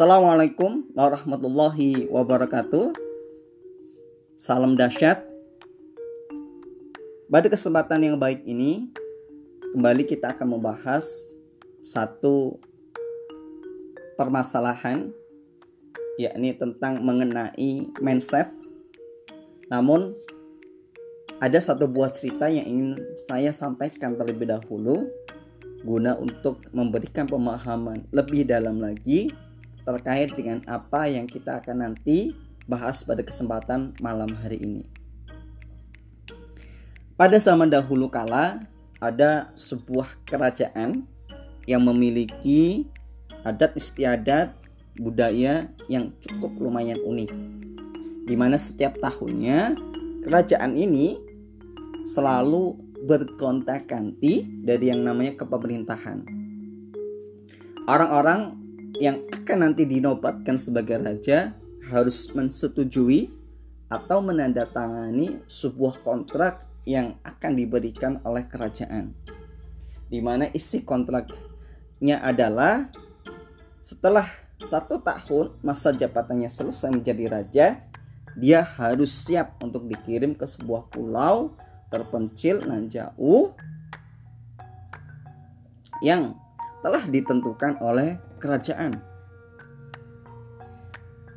Assalamualaikum warahmatullahi wabarakatuh. Salam dahsyat. Pada kesempatan yang baik ini, kembali kita akan membahas satu permasalahan yakni tentang mengenai mindset. Namun ada satu buah cerita yang ingin saya sampaikan terlebih dahulu guna untuk memberikan pemahaman lebih dalam lagi terkait dengan apa yang kita akan nanti bahas pada kesempatan malam hari ini. Pada zaman dahulu kala ada sebuah kerajaan yang memiliki adat istiadat budaya yang cukup lumayan unik. Di mana setiap tahunnya kerajaan ini selalu berkontak-ganti dari yang namanya kepemerintahan. Orang-orang yang akan nanti dinobatkan sebagai raja harus mensetujui atau menandatangani sebuah kontrak yang akan diberikan oleh kerajaan. Di mana isi kontraknya adalah setelah satu tahun masa jabatannya selesai menjadi raja, dia harus siap untuk dikirim ke sebuah pulau terpencil dan jauh yang telah ditentukan oleh kerajaan.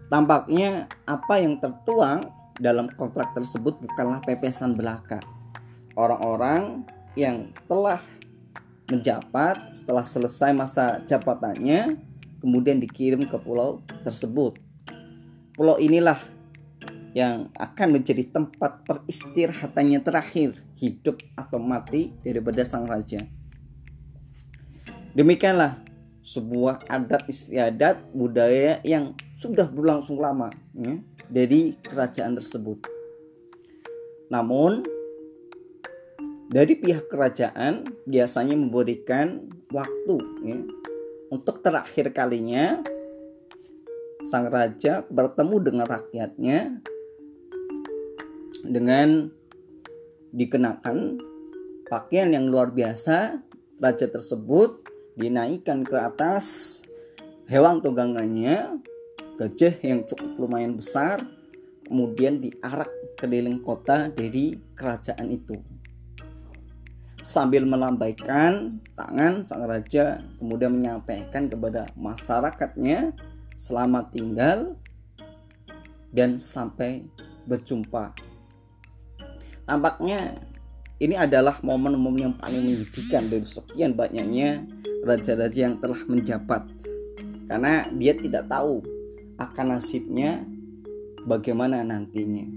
Tampaknya apa yang tertuang dalam kontrak tersebut bukanlah pepesan belaka. Orang-orang yang telah menjabat setelah selesai masa jabatannya kemudian dikirim ke pulau tersebut. Pulau inilah yang akan menjadi tempat peristirahatannya terakhir hidup atau mati daripada sang raja. Demikianlah sebuah adat istiadat budaya yang sudah berlangsung lama ya, dari kerajaan tersebut. Namun dari pihak kerajaan biasanya memberikan waktu ya, untuk terakhir kalinya, sang raja bertemu dengan rakyatnya dengan dikenakan pakaian yang luar biasa. Raja tersebut dinaikkan ke atas hewan tunggangannya, gajah yang cukup lumayan besar, kemudian diarak keliling kota dari kerajaan itu sambil melambaikan tangan sang raja kemudian menyampaikan kepada masyarakatnya selamat tinggal dan sampai berjumpa. Tampaknya ini adalah momen-momen yang paling menyedihkan dari sekian banyaknya raja-raja yang telah menjabat. Karena dia tidak tahu akan nasibnya bagaimana nantinya.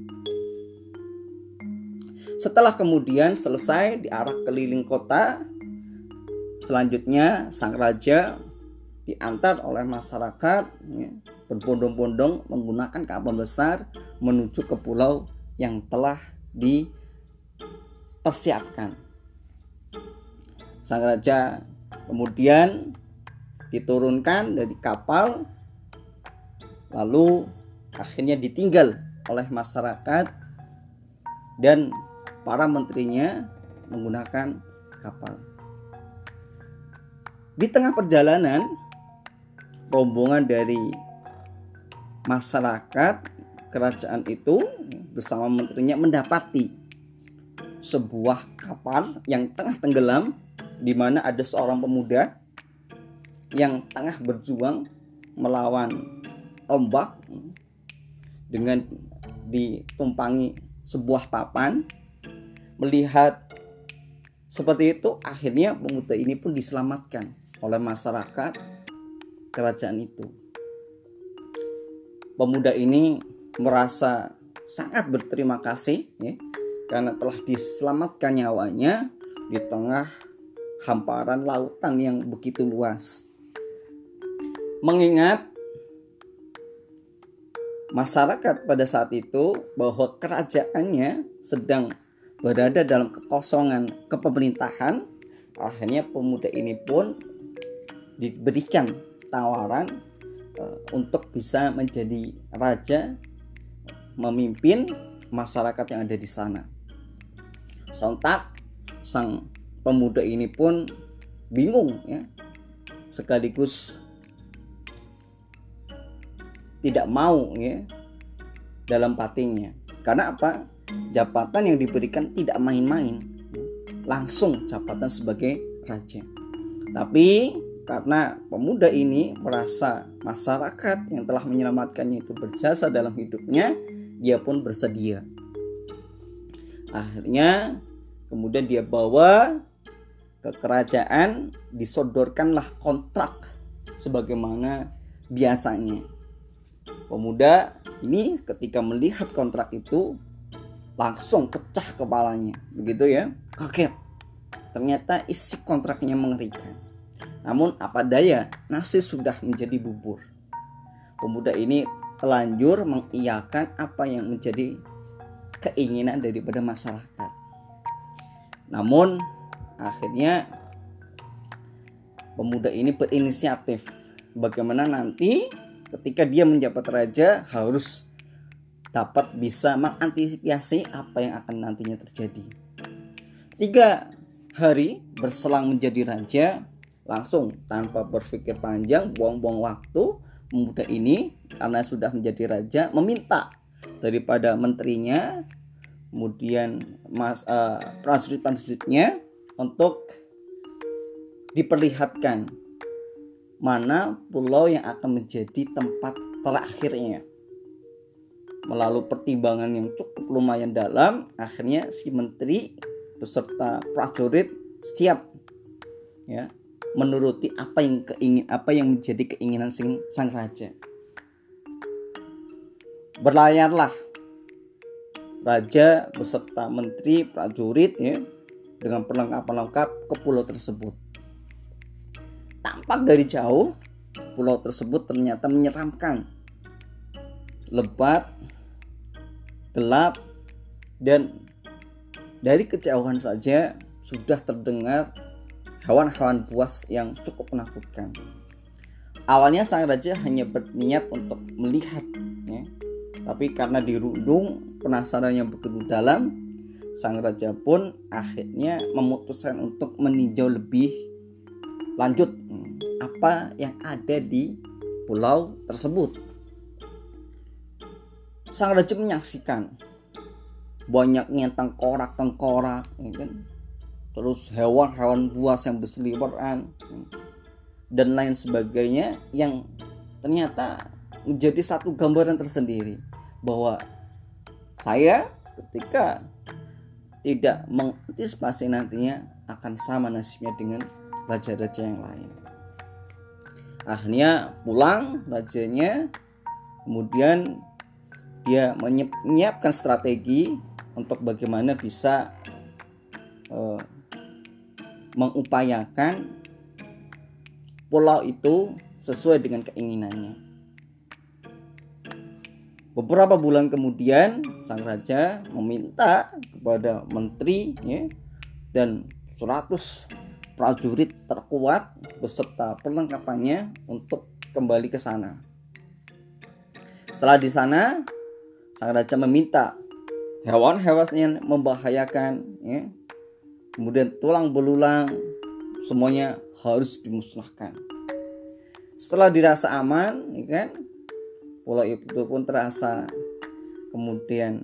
Setelah kemudian selesai diarak keliling kota, selanjutnya sang raja diantar oleh masyarakat ya, berbondong-bondong menggunakan kapal besar menuju ke pulau yang telah dipersiapkan. Sang raja kemudian diturunkan dari kapal lalu akhirnya ditinggal oleh masyarakat dan para menterinya menggunakan kapal. Di tengah perjalanan, rombongan dari masyarakat kerajaan itu bersama menterinya mendapati sebuah kapal yang tengah tenggelam di mana ada seorang pemuda yang tengah berjuang melawan ombak dengan ditumpangi sebuah papan melihat seperti itu akhirnya pemuda ini pun diselamatkan oleh masyarakat kerajaan itu. Pemuda ini merasa sangat berterima kasih ya, karena telah diselamatkan nyawanya di tengah hamparan lautan yang begitu luas. Mengingat masyarakat pada saat itu bahwa kerajaannya sedang berada dalam kekosongan kepemerintahan akhirnya pemuda ini pun diberikan tawaran uh, untuk bisa menjadi raja memimpin masyarakat yang ada di sana sontak sang pemuda ini pun bingung ya sekaligus tidak mau ya dalam patinya. Karena apa? Jabatan yang diberikan tidak main-main. Langsung jabatan sebagai raja. Tapi karena pemuda ini merasa masyarakat yang telah menyelamatkannya itu berjasa dalam hidupnya, dia pun bersedia. Akhirnya kemudian dia bawa ke kerajaan, disodorkanlah kontrak sebagaimana biasanya. Pemuda ini ketika melihat kontrak itu langsung pecah kepalanya, begitu ya, kaget. Ternyata isi kontraknya mengerikan. Namun apa daya, nasi sudah menjadi bubur. Pemuda ini telanjur mengiyakan apa yang menjadi keinginan daripada masyarakat. Namun akhirnya pemuda ini berinisiatif bagaimana nanti ketika dia menjabat raja harus dapat bisa mengantisipasi apa yang akan nantinya terjadi. Tiga hari berselang menjadi raja, langsung tanpa berpikir panjang, buang-buang waktu, pemuda ini karena sudah menjadi raja meminta daripada menterinya, kemudian mas uh, prajurit-prajuritnya untuk diperlihatkan mana pulau yang akan menjadi tempat terakhirnya. Melalui pertimbangan yang cukup lumayan dalam, akhirnya si menteri beserta prajurit siap ya menuruti apa yang keingin apa yang menjadi keinginan sing, sang raja. Berlayarlah raja beserta menteri prajurit ya dengan perlengkapan lengkap ke pulau tersebut. Tampak dari jauh, pulau tersebut ternyata menyeramkan. Lebat, gelap, dan dari kejauhan saja sudah terdengar hewan-hewan buas yang cukup menakutkan. Awalnya sang raja hanya berniat untuk melihat, ya. Tapi karena dirundung penasaran yang begitu dalam, sang raja pun akhirnya memutuskan untuk meninjau lebih lanjut hmm, apa yang ada di pulau tersebut. Sang raja menyaksikan banyaknya tengkorak-tengkorak, ya kan? terus hewan-hewan buas yang berseliweran hmm, dan lain sebagainya yang ternyata menjadi satu gambaran tersendiri bahwa saya ketika tidak mengantisipasi nantinya akan sama nasibnya dengan raja-raja yang lain. Akhirnya pulang rajanya, kemudian dia menyiapkan strategi untuk bagaimana bisa uh, mengupayakan pulau itu sesuai dengan keinginannya. Beberapa bulan kemudian, sang raja meminta kepada menteri ya, dan 100 prajurit terkuat beserta perlengkapannya untuk kembali ke sana. Setelah di sana, sang raja meminta hewan-hewan yang membahayakan, ya, kemudian tulang belulang, semuanya harus dimusnahkan. Setelah dirasa aman, ya kan, pulau itu pun terasa kemudian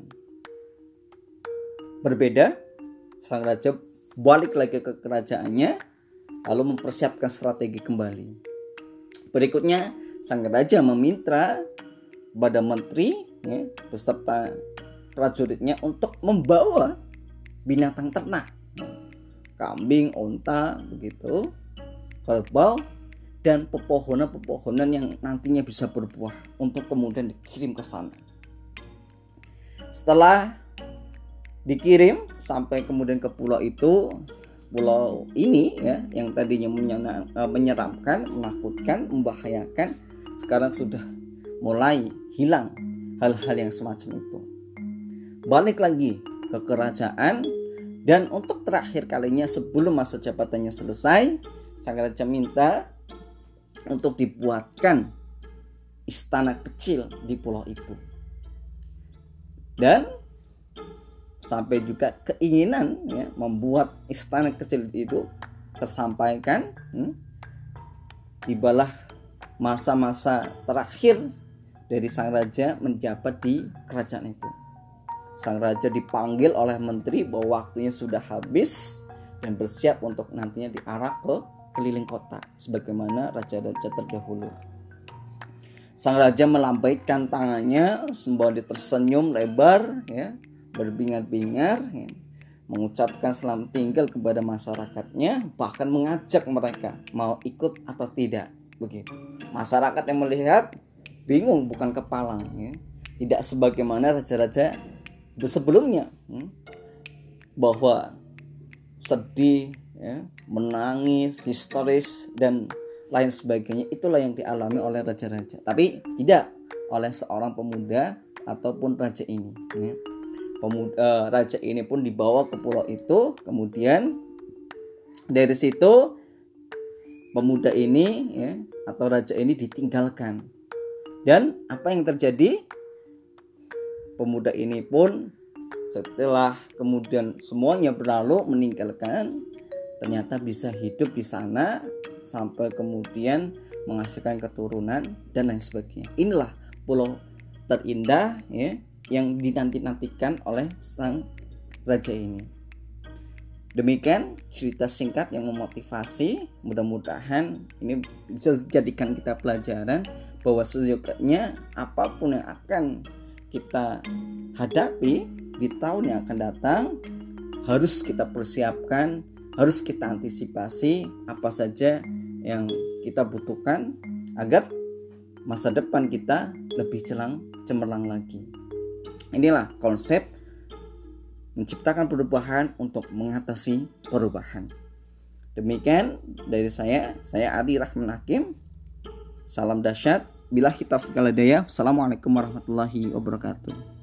berbeda. Sang raja balik lagi ke kerajaannya lalu mempersiapkan strategi kembali. Berikutnya sang raja meminta pada menteri ya, beserta prajuritnya untuk membawa binatang ternak. Kambing, onta begitu. Kerbau dan pepohonan-pepohonan yang nantinya bisa berbuah untuk kemudian dikirim ke sana. Setelah dikirim sampai kemudian ke pulau itu, pulau ini ya yang tadinya eh, menyeramkan, menakutkan, membahayakan, sekarang sudah mulai hilang hal-hal yang semacam itu. Balik lagi ke kerajaan dan untuk terakhir kalinya sebelum masa jabatannya selesai, sang raja minta untuk dibuatkan istana kecil di pulau itu. Dan sampai juga keinginan ya, membuat istana kecil itu tersampaikan hmm, tibalah masa-masa terakhir dari sang raja menjabat di kerajaan itu. Sang raja dipanggil oleh menteri bahwa waktunya sudah habis dan bersiap untuk nantinya diarah ke keliling kota sebagaimana raja-raja terdahulu. Sang raja melambaikan tangannya sembari tersenyum lebar ya, berbingar-bingar ya, mengucapkan selamat tinggal kepada masyarakatnya bahkan mengajak mereka mau ikut atau tidak begitu. Masyarakat yang melihat bingung bukan kepalang ya. Tidak sebagaimana raja-raja sebelumnya hmm, bahwa sedih, ya, menangis, histeris dan lain sebagainya itulah yang dialami oleh raja-raja. Tapi tidak oleh seorang pemuda ataupun raja ini. Ya. Pemuda, uh, raja ini pun dibawa ke pulau itu, kemudian dari situ pemuda ini ya atau raja ini ditinggalkan. Dan apa yang terjadi? Pemuda ini pun setelah kemudian semuanya berlalu meninggalkan ternyata bisa hidup di sana sampai kemudian menghasilkan keturunan dan lain sebagainya. Inilah pulau terindah ya yang dinanti-nantikan oleh sang raja ini. Demikian cerita singkat yang memotivasi. Mudah-mudahan ini bisa dijadikan kita pelajaran bahwa sejujurnya apa pun yang akan kita hadapi di tahun yang akan datang harus kita persiapkan, harus kita antisipasi apa saja yang kita butuhkan agar masa depan kita lebih celang cemerlang lagi. Inilah konsep menciptakan perubahan untuk mengatasi perubahan. Demikian dari saya, saya Adi Rahman Hakim. Salam dahsyat. Bila kita Assalamualaikum warahmatullahi wabarakatuh.